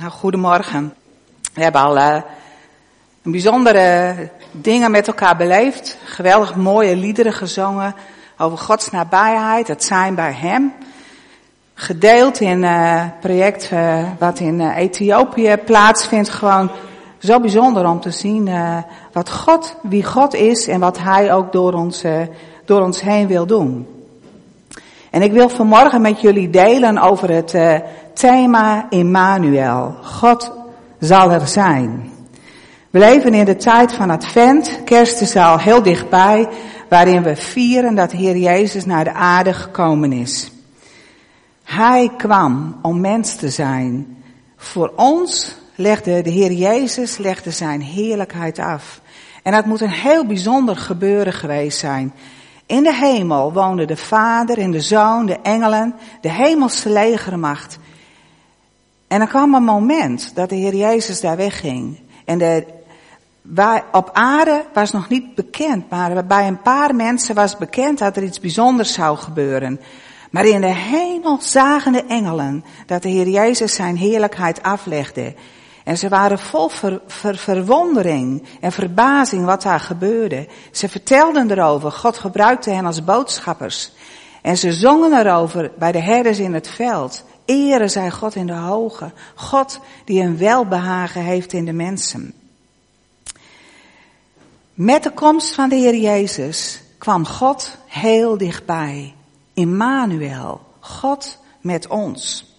Nou, goedemorgen. We hebben al uh, een bijzondere dingen met elkaar beleefd. Geweldig mooie liederen gezongen over Gods nabijheid, het zijn bij Hem. Gedeeld in uh, project uh, wat in Ethiopië plaatsvindt. Gewoon zo bijzonder om te zien wat God, wie God is en wat Hij ook door ons, door ons heen wil doen. En ik wil vanmorgen met jullie delen over het thema Immanuel. God zal er zijn. We leven in de tijd van Advent. Kerst heel dichtbij, waarin we vieren dat de Heer Jezus naar de aarde gekomen is. Hij kwam om mens te zijn. Voor ons legde de Heer Jezus legde zijn heerlijkheid af. En dat moet een heel bijzonder gebeuren geweest zijn. In de hemel woonden de Vader en de Zoon, de engelen, de hemelse legermacht. En er kwam een moment dat de Heer Jezus daar wegging. En waar, op aarde was nog niet bekend, maar bij een paar mensen was bekend dat er iets bijzonders zou gebeuren. Maar in de hemel zagen de engelen dat de Heer Jezus zijn heerlijkheid aflegde. En ze waren vol ver, ver, verwondering en verbazing wat daar gebeurde. Ze vertelden erover. God gebruikte hen als boodschappers. En ze zongen erover bij de herders in het veld. Ere zij God in de hoge. God die een welbehagen heeft in de mensen. Met de komst van de Heer Jezus kwam God heel dichtbij. Immanuel, God met ons.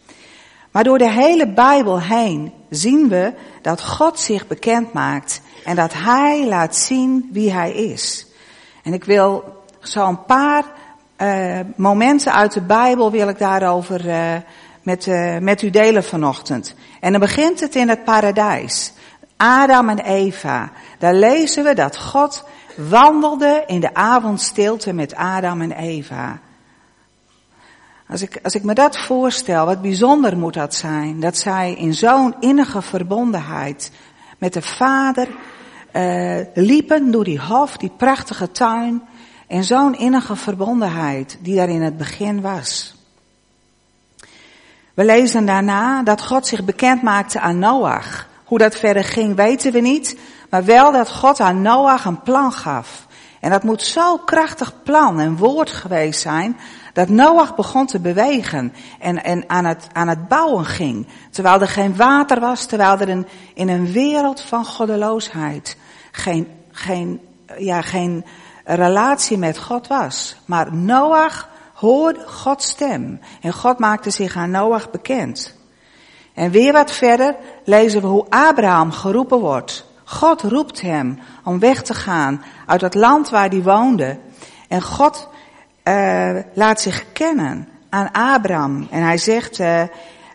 Maar door de hele Bijbel heen zien we dat God zich bekend maakt en dat Hij laat zien wie Hij is. En ik wil zo een paar uh, momenten uit de Bijbel wil ik daarover uh, met, uh, met u delen vanochtend. En dan begint het in het paradijs. Adam en Eva. Daar lezen we dat God wandelde in de avondstilte met Adam en Eva. Als ik, als ik me dat voorstel, wat bijzonder moet dat zijn. Dat zij in zo'n innige verbondenheid met de Vader uh, liepen door die hof, die prachtige tuin. En zo'n innige verbondenheid die daar in het begin was. We lezen daarna dat God zich bekend maakte aan Noach. Hoe dat verder ging weten we niet, maar wel dat God aan Noach een plan gaf. En dat moet zo'n krachtig plan en woord geweest zijn, dat Noach begon te bewegen en, en aan, het, aan het bouwen ging. Terwijl er geen water was, terwijl er in een wereld van goddeloosheid geen, geen, ja, geen relatie met God was. Maar Noach hoorde Gods stem en God maakte zich aan Noach bekend. En weer wat verder lezen we hoe Abraham geroepen wordt. God roept hem om weg te gaan uit het land waar hij woonde. En God uh, laat zich kennen aan Abraham. En hij zegt, uh,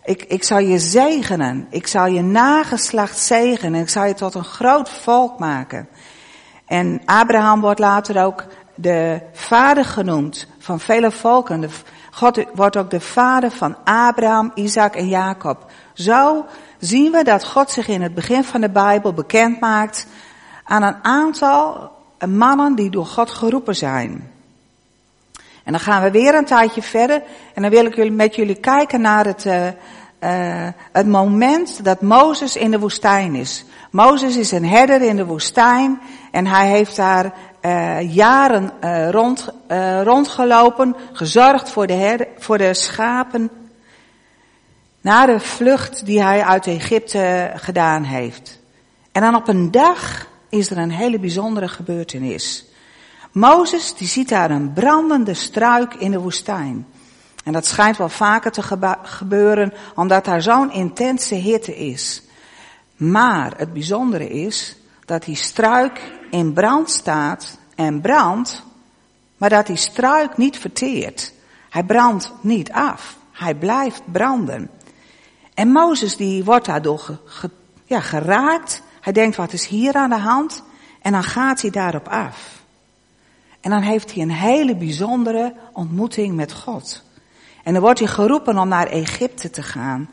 ik, ik zal je zegenen. Ik zal je nageslacht zegenen. Ik zal je tot een groot volk maken. En Abraham wordt later ook de vader genoemd van vele volken. God wordt ook de vader van Abraham, Isaac en Jacob. Zo zien we dat God zich in het begin van de Bijbel bekend maakt aan een aantal mannen die door God geroepen zijn. En dan gaan we weer een tijdje verder en dan wil ik met jullie kijken naar het, uh, uh, het moment dat Mozes in de woestijn is. Mozes is een herder in de woestijn en hij heeft daar uh, jaren rond, rondgelopen, gezorgd voor de, herder, voor de schapen na de vlucht die hij uit Egypte gedaan heeft. En dan op een dag is er een hele bijzondere gebeurtenis. Mozes die ziet daar een brandende struik in de woestijn. En dat schijnt wel vaker te gebeuren omdat daar zo'n intense hitte is. Maar het bijzondere is dat die struik in brand staat en brandt, maar dat die struik niet verteert. Hij brandt niet af. Hij blijft branden. En Mozes die wordt daardoor ja, geraakt. Hij denkt, wat is hier aan de hand? En dan gaat hij daarop af. En dan heeft hij een hele bijzondere ontmoeting met God. En dan wordt hij geroepen om naar Egypte te gaan.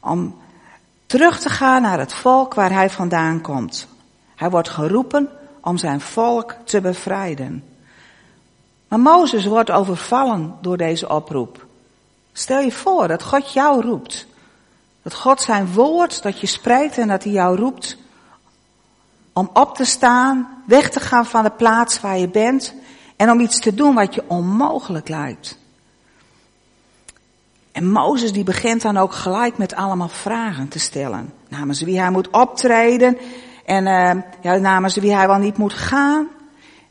Om terug te gaan naar het volk waar hij vandaan komt. Hij wordt geroepen om zijn volk te bevrijden. Maar Mozes wordt overvallen door deze oproep. Stel je voor dat God jou roept Dat God zijn woord, dat je spreekt en dat hij jou roept om op te staan, weg te gaan van de plaats waar je bent en om iets te doen wat je onmogelijk lijkt. En Mozes die begint dan ook gelijk met allemaal vragen te stellen. Namens wie hij moet optreden en uh, ja, namens wie hij wel niet moet gaan.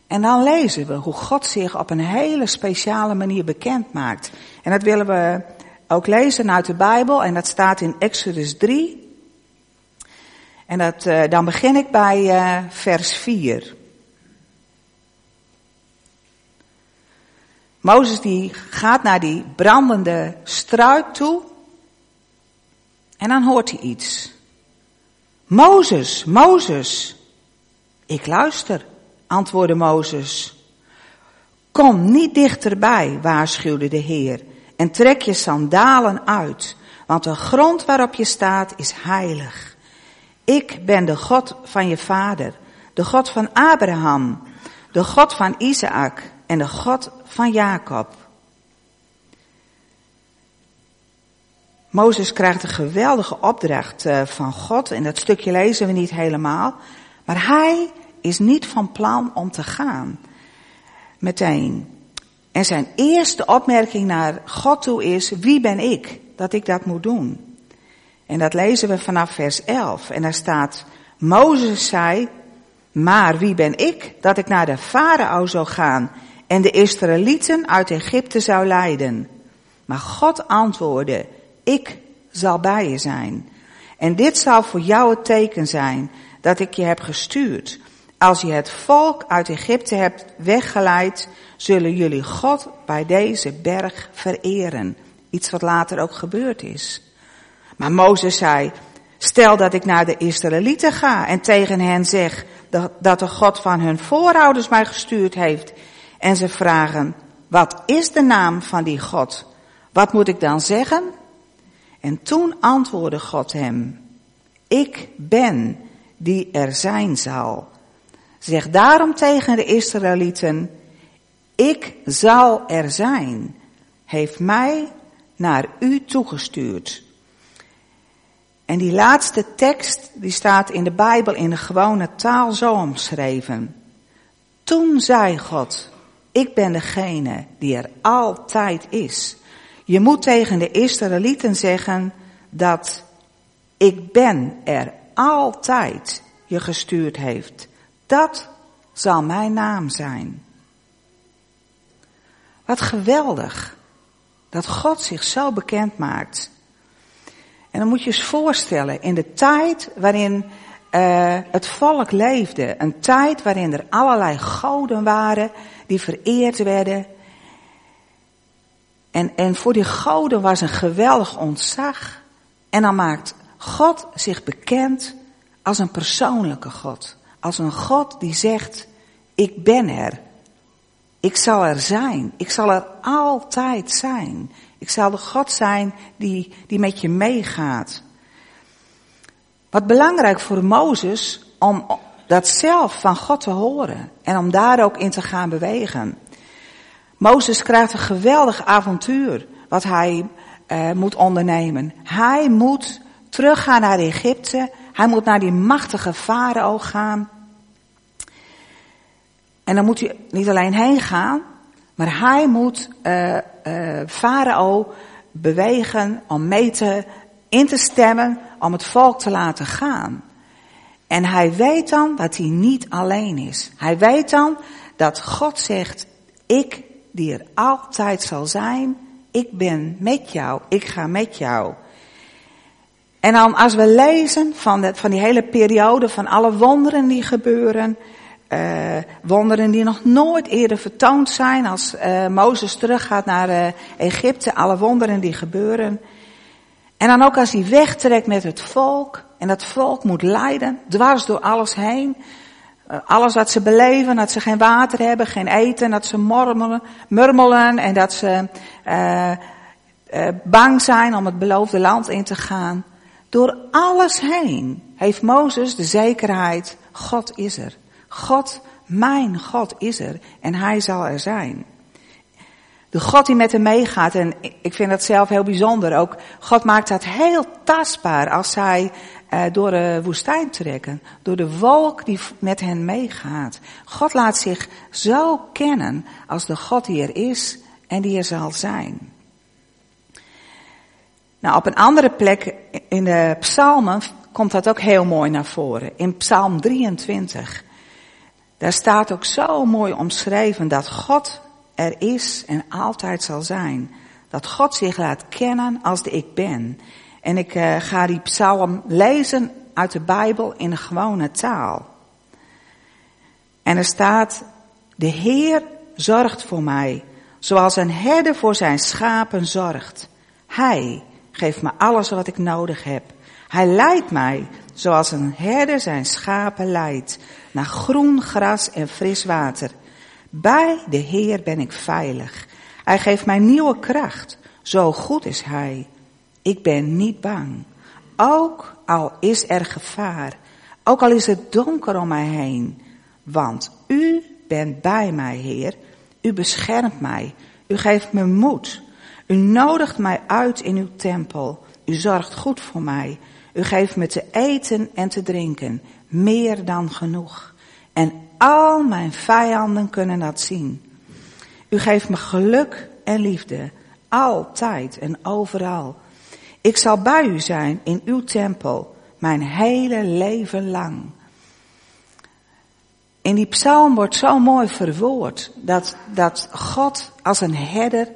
En dan lezen we hoe God zich op een hele speciale manier bekend maakt. En dat willen we ook lezen uit de Bijbel en dat staat in Exodus 3. En dat, uh, dan begin ik bij uh, vers 4. Mozes die gaat naar die brandende struik toe. En dan hoort hij iets. Mozes, Mozes. Ik luister, antwoordde Mozes. Kom niet dichterbij, waarschuwde de Heer, en trek je sandalen uit, want de grond waarop je staat is heilig. Ik ben de God van je vader, de God van Abraham, de God van Isaac en de God van Jacob. Mozes krijgt een geweldige opdracht eh, van God en dat stukje lezen we niet helemaal. Maar hij is niet van plan om te gaan. Meteen. En zijn eerste opmerking naar God toe is, wie ben ik dat ik dat moet doen? En dat lezen we vanaf vers 11. En daar staat, Mozes zei, maar wie ben ik dat ik naar de farao zou gaan en de Israëlieten uit Egypte zou leiden? Maar God antwoordde, ik zal bij je zijn. En dit zal voor jou het teken zijn dat ik je heb gestuurd. Als je het volk uit Egypte hebt weggeleid, zullen jullie God bij deze berg vereren. Iets wat later ook gebeurd is. Maar Mozes zei, stel dat ik naar de Israëlieten ga en tegen hen zeg dat de God van hun voorouders mij gestuurd heeft. En ze vragen, wat is de naam van die God? Wat moet ik dan zeggen? En toen antwoordde God hem, ik ben die er zijn zal. Zeg daarom tegen de Israëlieten, ik zal er zijn, heeft mij naar u toegestuurd. En die laatste tekst, die staat in de Bijbel in de gewone taal zo omschreven. Toen zei God, ik ben degene die er altijd is. Je moet tegen de Israëlieten zeggen dat ik ben er altijd je gestuurd heeft. Dat zal mijn naam zijn. Wat geweldig dat God zich zo bekend maakt. En dan moet je eens voorstellen, in de tijd waarin uh, het volk leefde, een tijd waarin er allerlei goden waren die vereerd werden, en, en voor die goden was een geweldig ontzag. En dan maakt God zich bekend als een persoonlijke God. Als een God die zegt, ik ben er. Ik zal er zijn. Ik zal er altijd zijn. Ik zal de God zijn die, die met je meegaat. Wat belangrijk voor Mozes om dat zelf van God te horen en om daar ook in te gaan bewegen. Mozes krijgt een geweldig avontuur wat hij uh, moet ondernemen. Hij moet teruggaan naar Egypte. Hij moet naar die machtige farao gaan. En dan moet hij niet alleen heen gaan, maar hij moet uh, uh, farao bewegen om mee te, in te stemmen om het volk te laten gaan. En hij weet dan dat hij niet alleen is. Hij weet dan dat God zegt, ik die er altijd zal zijn. Ik ben met jou, ik ga met jou. En dan als we lezen van, de, van die hele periode, van alle wonderen die gebeuren, uh, wonderen die nog nooit eerder vertoond zijn, als uh, Mozes teruggaat naar uh, Egypte, alle wonderen die gebeuren. En dan ook als hij wegtrekt met het volk, en dat volk moet leiden, dwars door alles heen. Eh, alles wat ze beleven, dat ze geen water hebben, geen eten, dat ze murmelen, murmelen en dat ze uh, bang zijn om het beloofde land in te gaan. Door alles heen heeft Mozes de zekerheid, God is er. God, mijn God is er en hij zal er zijn. De God die met hem meegaat. En ik vind dat zelf heel bijzonder ook. God maakt dat heel tastbaar als zij door de woestijn trekken. Door de wolk die met hen meegaat. God laat zich zo kennen als de God die er is en die er zal zijn. Nou, op een andere plek in de psalmen komt dat ook heel mooi naar voren. In psalm 23. Daar staat ook zo mooi omschreven dat God er is en altijd zal zijn. Dat God zich laat kennen als de ik ben. En ik uh, ga die psalm lezen uit de Bijbel in een gewone taal. En er staat, de Heer zorgt voor mij, zoals een herder voor zijn schapen zorgt. Hij geeft me alles wat ik nodig heb. Hij leidt mij, zoals een herder zijn schapen leidt, naar groen gras en fris water. Bij de Heer ben ik veilig. Hij geeft mij nieuwe kracht. Zo goed is Hij. Ik ben niet bang. Ook al is er gevaar. Ook al is het donker om mij heen. Want U bent bij mij, Heer. U beschermt mij. U geeft me moed. U nodigt mij uit in uw tempel. U zorgt goed voor mij. U geeft me te eten en te drinken. Meer dan genoeg. En al mijn vijanden kunnen dat zien. U geeft me geluk en liefde. Altijd en overal. Ik zal bij u zijn in uw tempel. Mijn hele leven lang. In die psalm wordt zo mooi verwoord dat, dat God als een herder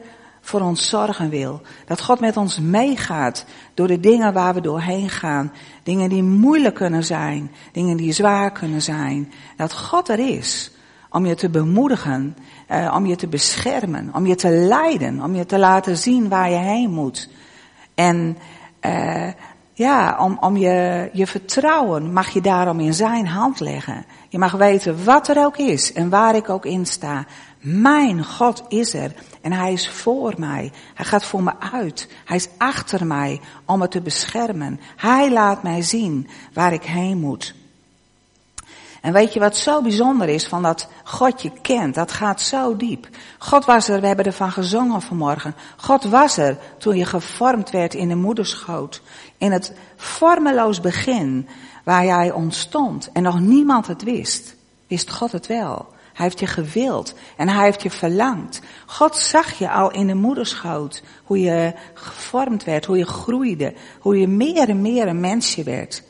voor ons zorgen wil. Dat God met ons meegaat door de dingen waar we doorheen gaan. Dingen die moeilijk kunnen zijn, dingen die zwaar kunnen zijn. Dat God er is om je te bemoedigen, eh, om je te beschermen, om je te leiden, om je te laten zien waar je heen moet. En eh, ja, om, om je, je vertrouwen mag je daarom in zijn hand leggen. Je mag weten wat er ook is en waar ik ook in sta. Mijn God is er en hij is voor mij. Hij gaat voor me uit. Hij is achter mij om me te beschermen. Hij laat mij zien waar ik heen moet. En weet je wat zo bijzonder is van dat God je kent? Dat gaat zo diep. God was er, we hebben ervan gezongen vanmorgen. God was er toen je gevormd werd in de moederschoot. In het vormeloos begin waar jij ontstond en nog niemand het wist, wist God het wel. Hij heeft je gewild en hij heeft je verlangd. God zag je al in de moederschoot, hoe je gevormd werd, hoe je groeide, hoe je meer en meer een mensje werd.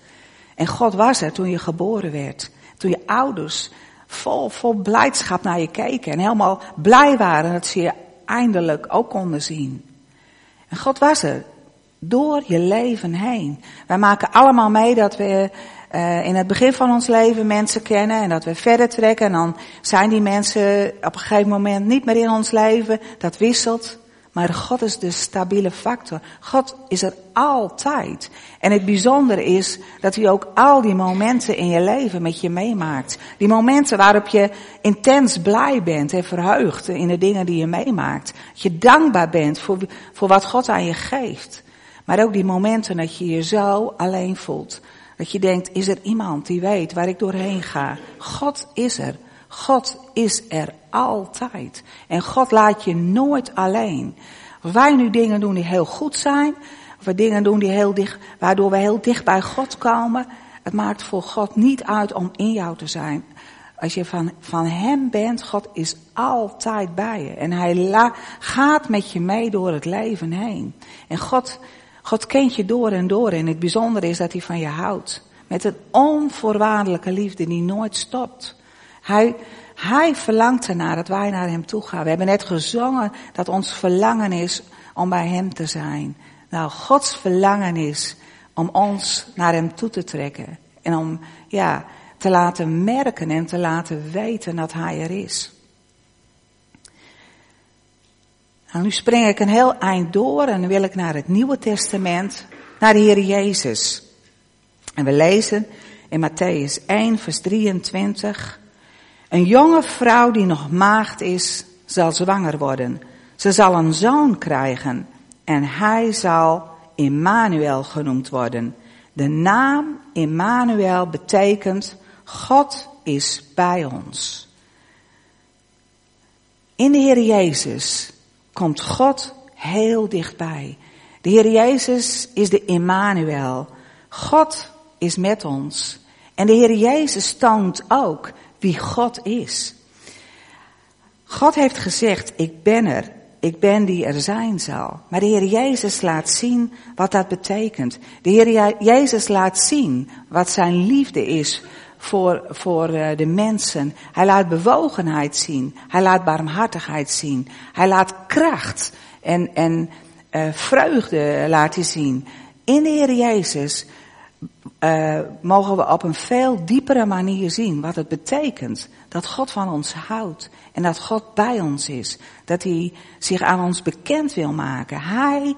En God was er toen je geboren werd, toen je ouders vol, vol blijdschap naar je keken en helemaal blij waren dat ze je eindelijk ook konden zien. En God was er door je leven heen. Wij maken allemaal mee dat we uh, in het begin van ons leven mensen kennen en dat we verder trekken en dan zijn die mensen op een gegeven moment niet meer in ons leven. Dat wisselt. Maar God is de stabiele factor. God is er altijd. En het bijzondere is dat hij ook al die momenten in je leven met je meemaakt. Die momenten waarop je intens blij bent en verheugd in de dingen die je meemaakt. Dat je dankbaar bent voor, voor wat God aan je geeft. Maar ook die momenten dat je je zo alleen voelt. Dat je denkt, is er iemand die weet waar ik doorheen ga? God is er. God is er altijd. En God laat je nooit alleen. Als wij nu dingen doen die heel goed zijn, of we dingen doen die heel dicht, waardoor we heel dicht bij God komen, het maakt voor God niet uit om in jou te zijn. Als je van, van Hem bent, God is altijd bij je. En Hij gaat met je mee door het leven heen. En God God kent je door en door en het bijzondere is dat hij van je houdt. Met een onvoorwaardelijke liefde die nooit stopt. Hij, hij verlangt ernaar dat wij naar hem toe gaan. We hebben net gezongen dat ons verlangen is om bij hem te zijn. Nou, Gods verlangen is om ons naar hem toe te trekken. En om, ja, te laten merken en te laten weten dat hij er is. Nou, nu spring ik een heel eind door en wil ik naar het Nieuwe Testament, naar de Heer Jezus. En we lezen in Matthäus 1, vers 23. Een jonge vrouw die nog maagd is, zal zwanger worden. Ze zal een zoon krijgen en hij zal Immanuel genoemd worden. De naam Immanuel betekent God is bij ons. In de Heer Jezus komt God heel dichtbij. De Heer Jezus is de Immanuel. God is met ons. En de Heer Jezus toont ook wie God is. God heeft gezegd, ik ben er. Ik ben die er zijn zal. Maar de Heer Jezus laat zien wat dat betekent. De Heer Jezus laat zien wat zijn liefde is voor, voor eh, de mensen. Hij laat bewogenheid zien. Hij laat barmhartigheid zien. Hij laat kracht en, en uh, vreugde laten zien. In de Heer Jezus uh, mogen we op een veel diepere manier zien wat het betekent dat God van ons houdt en dat God bij ons is. Dat hij zich aan ons bekend wil maken. Hij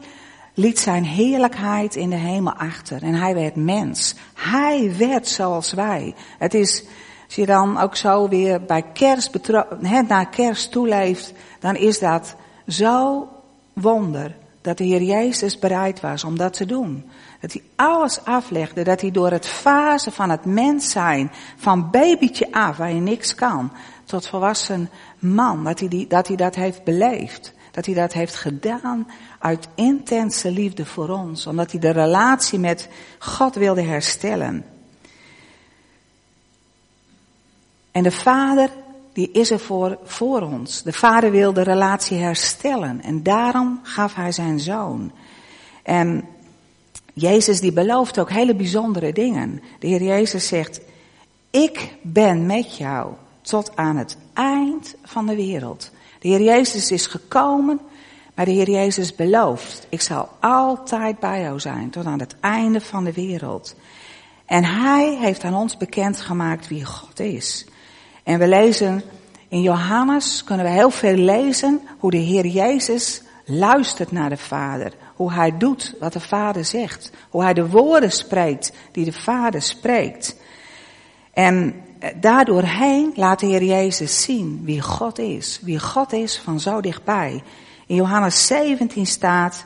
liet zijn heerlijkheid in de hemel achter en hij werd mens. Hij werd zoals wij. Het is, als je dan ook zo weer bij kerst het naar kerst toeleeft, dan is dat zo wonder dat de Heer Jezus bereid was om dat te doen. Dat hij alles aflegde, dat hij door het fase van het mens zijn, van babytje af, waar je niks kan, tot volwassen man, dat hij, die, dat hij dat heeft beleefd. Dat hij dat heeft gedaan uit intense liefde voor ons, omdat hij de relatie met God wilde herstellen. En de Vader, die is er voor, voor ons. De Vader wil de relatie herstellen en daarom gaf hij zijn zoon. En Jezus die belooft ook hele bijzondere dingen. De Heer Jezus zegt, ik ben met jou tot aan het eind van de wereld. De Heer Jezus is gekomen, maar de Heer Jezus belooft, ik zal altijd bij jou zijn tot aan het einde van de wereld. En Hij heeft aan ons bekendgemaakt wie God is. En we lezen in Johannes, kunnen we heel veel lezen hoe de Heer Jezus luistert naar de Vader. Hoe hij doet wat de Vader zegt. Hoe hij de woorden spreekt die de Vader spreekt. En eh, daardoorheen laat de Heer Jezus zien wie God is. Wie God is van zo dichtbij. In Johannes 17 staat,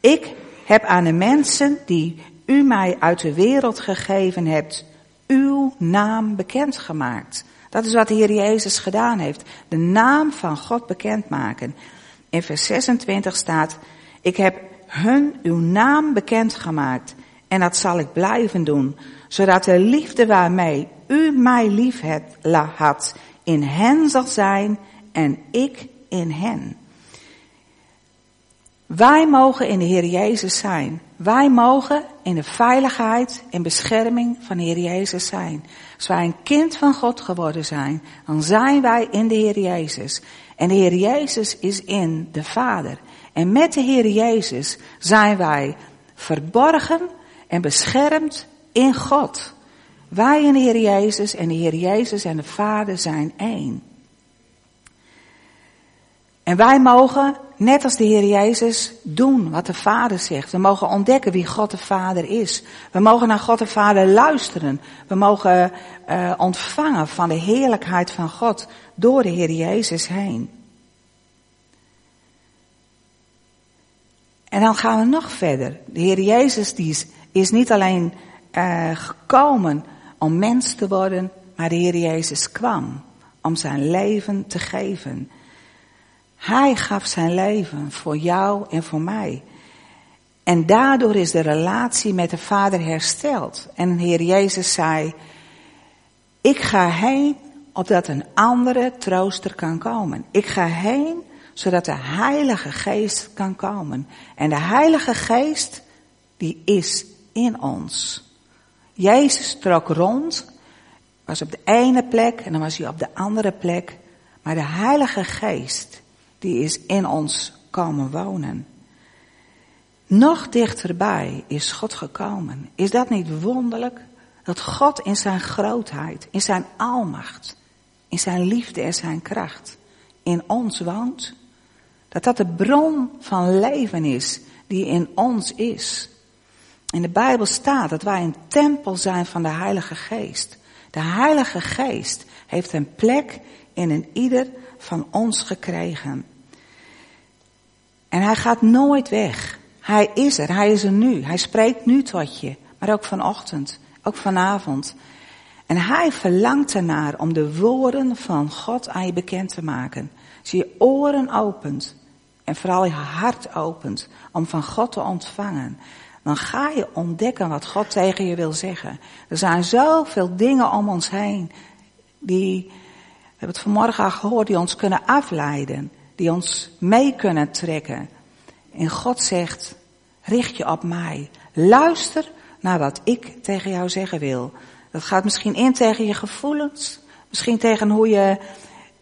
ik heb aan de mensen die u mij uit de wereld gegeven hebt, uw naam bekendgemaakt. Dat is wat de Heer Jezus gedaan heeft. De naam van God bekendmaken. In vers 26 staat, ik heb hun uw naam bekendgemaakt en dat zal ik blijven doen, zodat de liefde waarmee u mij lief had in hen zal zijn en ik in hen. Wij mogen in de Heer Jezus zijn. Wij mogen in de veiligheid en bescherming van de Heer Jezus zijn. Als wij een kind van God geworden zijn, dan zijn wij in de Heer Jezus. En de Heer Jezus is in de Vader. En met de Heer Jezus zijn wij verborgen en beschermd in God. Wij en de Heer Jezus en de Heer Jezus en de Vader zijn één. En wij mogen, net als de Heer Jezus, doen wat de Vader zegt. We mogen ontdekken wie God de Vader is. We mogen naar God de Vader luisteren. We mogen uh, ontvangen van de heerlijkheid van God door de Heer Jezus heen. En dan gaan we nog verder. De Heer Jezus die is, is niet alleen uh, gekomen om mens te worden, maar de Heer Jezus kwam om zijn leven te geven. Hij gaf zijn leven voor jou en voor mij. En daardoor is de relatie met de Vader hersteld. En de Heer Jezus zei, ik ga heen opdat een andere trooster kan komen. Ik ga heen zodat de Heilige Geest kan komen. En de Heilige Geest, die is in ons. Jezus trok rond, was op de ene plek en dan was hij op de andere plek. Maar de Heilige Geest, die is in ons komen wonen. Nog dichterbij is God gekomen. Is dat niet wonderlijk? Dat God in zijn grootheid, in zijn almacht, in zijn liefde en zijn kracht in ons woont. Dat dat de bron van leven is die in ons is. In de Bijbel staat dat wij een tempel zijn van de Heilige Geest. De Heilige Geest heeft een plek in een ieder van ons gekregen. En hij gaat nooit weg. Hij is er, hij is er nu. Hij spreekt nu tot je, maar ook vanochtend, ook vanavond. En hij verlangt ernaar om de woorden van God aan je bekend te maken. Als je je oren opent en vooral je hart opent om van God te ontvangen, dan ga je ontdekken wat God tegen je wil zeggen. Er zijn zoveel dingen om ons heen die, we hebben het vanmorgen al gehoord, die ons kunnen afleiden, die ons mee kunnen trekken. En God zegt, richt je op mij. Luister naar wat ik tegen jou zeggen wil. Dat gaat misschien in tegen je gevoelens, misschien tegen hoe je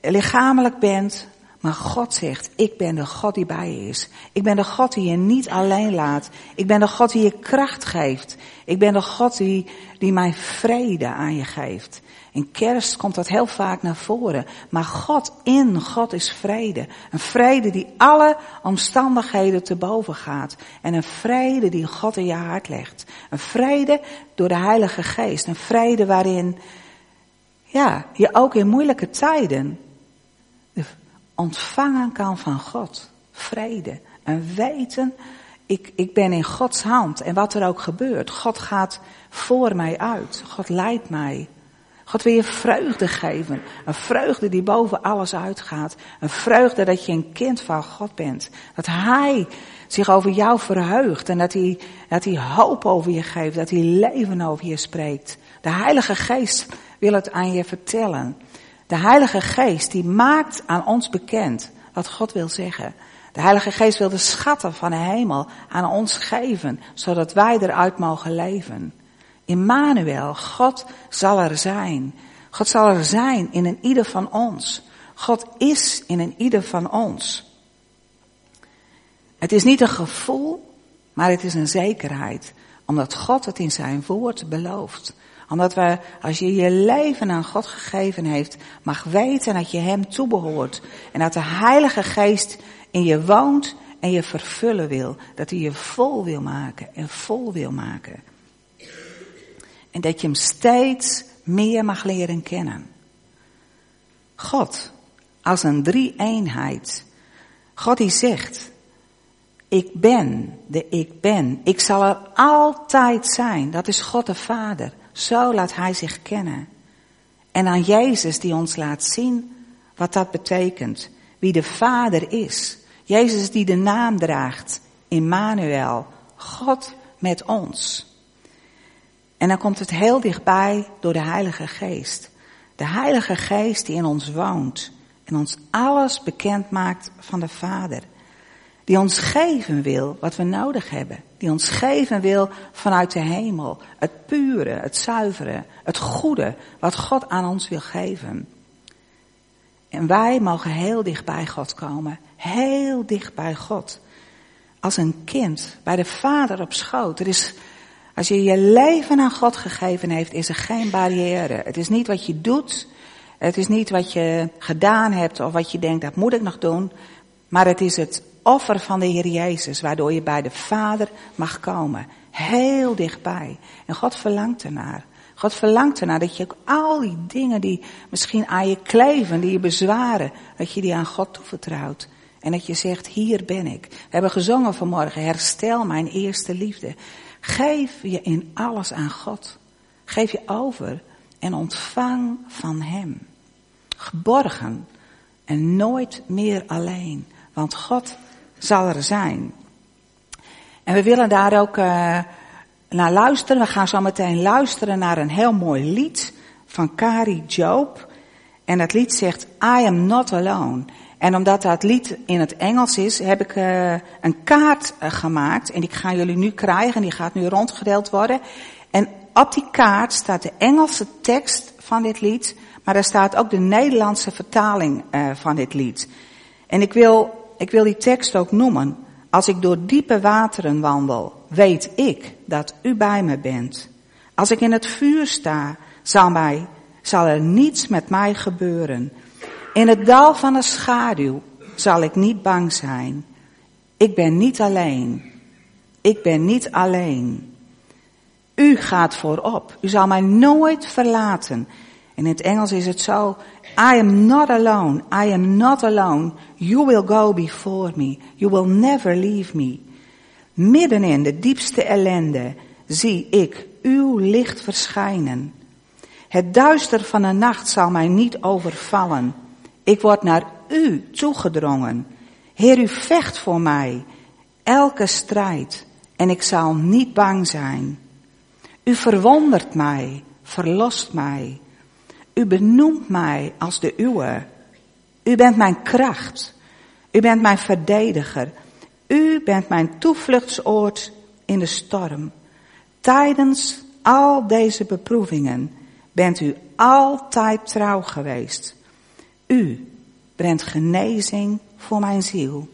lichamelijk bent, maar God zegt, ik ben de God die bij je is. Ik ben de God die je niet alleen laat. Ik ben de God die je kracht geeft. Ik ben de God die, die mij vrede aan je geeft. In kerst komt dat heel vaak naar voren. Maar God in God is vrede. Een vrede die alle omstandigheden te boven gaat. En een vrede die God in je hart legt. Een vrede door de Heilige Geest. Een vrede waarin, ja, je ook in moeilijke tijden ontvangen kan van God. Vrede. En weten, ik, ik ben in Gods hand. En wat er ook gebeurt, God gaat voor mij uit. God leidt mij. God wil je vreugde geven. Een vreugde die boven alles uitgaat. Een vreugde dat je een kind van God bent. Dat Hij zich over jou verheugt. En dat Hij, dat hij hoop over je geeft. Dat Hij leven over je spreekt. De Heilige Geest wil het aan je vertellen. De Heilige Geest die maakt aan ons bekend wat God wil zeggen. De Heilige Geest wil de schatten van de hemel aan ons geven, zodat wij eruit mogen leven. Immanuel, God zal er zijn. God zal er zijn in een ieder van ons. God is in een ieder van ons. Het is niet een gevoel, maar het is een zekerheid, omdat God het in zijn woord belooft omdat we, als je je leven aan God gegeven heeft, mag weten dat je Hem toebehoort. En dat de Heilige Geest in je woont en je vervullen wil. Dat hij je vol wil maken en vol wil maken. En dat je Hem steeds meer mag leren kennen. God, als een drie-eenheid. God die zegt, ik ben de ik ben. Ik zal er altijd zijn. Dat is God de Vader. Zo laat Hij zich kennen. En aan Jezus die ons laat zien wat dat betekent. Wie de Vader is. Jezus die de naam draagt. Immanuel. God met ons. En dan komt het heel dichtbij door de Heilige Geest. De Heilige Geest die in ons woont. En ons alles bekend maakt van de Vader. Die ons geven wil wat we nodig hebben. Die ons geven wil vanuit de hemel. Het pure, het zuivere, het goede wat God aan ons wil geven. En wij mogen heel dicht bij God komen. Heel dicht bij God. Als een kind bij de vader op schoot. Er is, als je je leven aan God gegeven heeft, is er geen barrière. Het is niet wat je doet. Het is niet wat je gedaan hebt of wat je denkt, dat moet ik nog doen. Maar het is het offer van de Heer Jezus, waardoor je bij de Vader mag komen. Heel dichtbij. En God verlangt ernaar. God verlangt ernaar dat je ook al die dingen die misschien aan je kleven, die je bezwaren, dat je die aan God toevertrouwt. En dat je zegt, hier ben ik. We hebben gezongen vanmorgen, herstel mijn eerste liefde. Geef je in alles aan God. Geef je over en ontvang van Hem. Geborgen en nooit meer alleen. Want God zal er zijn. En we willen daar ook uh, naar luisteren. We gaan zo meteen luisteren naar een heel mooi lied van Kari Job. En dat lied zegt I am not alone. En omdat dat lied in het Engels is, heb ik uh, een kaart uh, gemaakt. En die gaan jullie nu krijgen. Die gaat nu rondgedeeld worden. En op die kaart staat de Engelse tekst van dit lied. Maar daar staat ook de Nederlandse vertaling van dit lied. En ik wil ik wil die tekst ook noemen. Als ik door diepe wateren wandel, weet ik dat u bij me bent. Als ik in het vuur sta, zal, mij, zal er niets met mij gebeuren. In het dal van de schaduw zal ik niet bang zijn. Ik ben niet alleen. Ik ben niet alleen. U gaat voorop. U zal mij nooit verlaten. In het Engels is het zo, I am not alone. I am not alone. You will go before me. You will never leave me. Midden in de diepste ellende zie ik uw licht verschijnen. Het duister van de nacht zal mij niet overvallen. Ik word naar u toegedrongen. Heer, u vecht voor mij elke strijd en ik zal niet bang zijn. U verwondert mij, verlost mij. U benoemt mij als de uwe. U bent mijn kracht. U bent mijn verdediger. U bent mijn toevluchtsoord in de storm. Tijdens al deze beproevingen bent u altijd trouw geweest. U brengt genezing voor mijn ziel.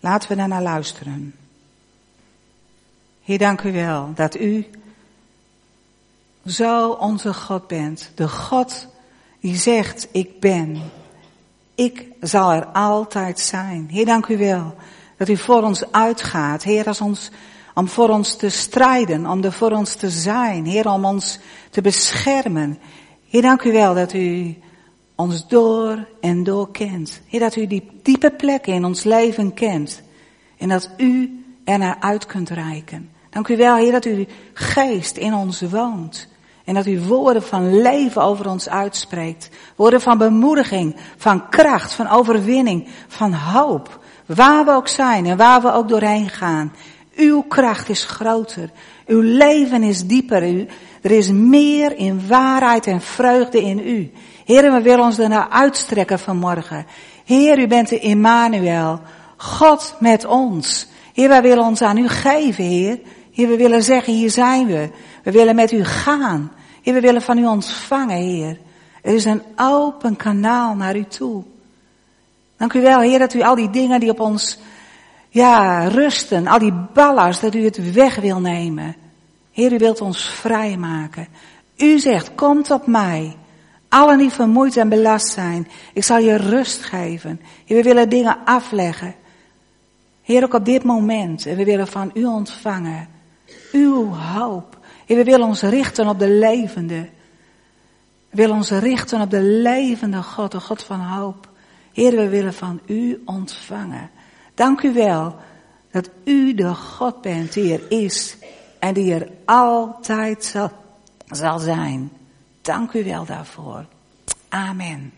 Laten we daarnaar luisteren. Heer, dank u wel dat u zo onze God bent. De God die zegt, ik ben. Ik zal er altijd zijn. Heer, dank u wel dat u voor ons uitgaat. Heer, als ons, om voor ons te strijden, om er voor ons te zijn. Heer, om ons te beschermen. Heer, dank u wel dat u ons door en door kent. Heer, dat u die diepe plekken in ons leven kent. En dat u er naar uit kunt reiken. Dank u wel, Heer, dat u geest in ons woont. En dat u woorden van leven over ons uitspreekt. Woorden van bemoediging, van kracht, van overwinning, van hoop. Waar we ook zijn en waar we ook doorheen gaan. Uw kracht is groter. Uw leven is dieper. Er is meer in waarheid en vreugde in u. Heer, we willen ons ernaar uitstrekken vanmorgen. Heer, u bent de Immanuel. God met ons. Heer, wij willen ons aan u geven, Heer. Heer, we willen zeggen, hier zijn we. We willen met u gaan. Heer, we willen van u ontvangen, Heer. Er is een open kanaal naar u toe. Dank u wel, Heer, dat u al die dingen die op ons, ja, rusten, al die ballast, dat u het weg wil nemen. Heer, u wilt ons vrijmaken. U zegt, komt op mij. Allen die vermoeid en belast zijn. Ik zal je rust geven. We willen dingen afleggen. Heer, ook op dit moment. En we willen van u ontvangen. Uw hoop. Heer, we willen ons richten op de levende. We willen ons richten op de levende God, de God van hoop. Heer, we willen van u ontvangen. Dank u wel dat u de God bent die er is en die er altijd zal, zal zijn. Dank u wel daarvoor. Amen.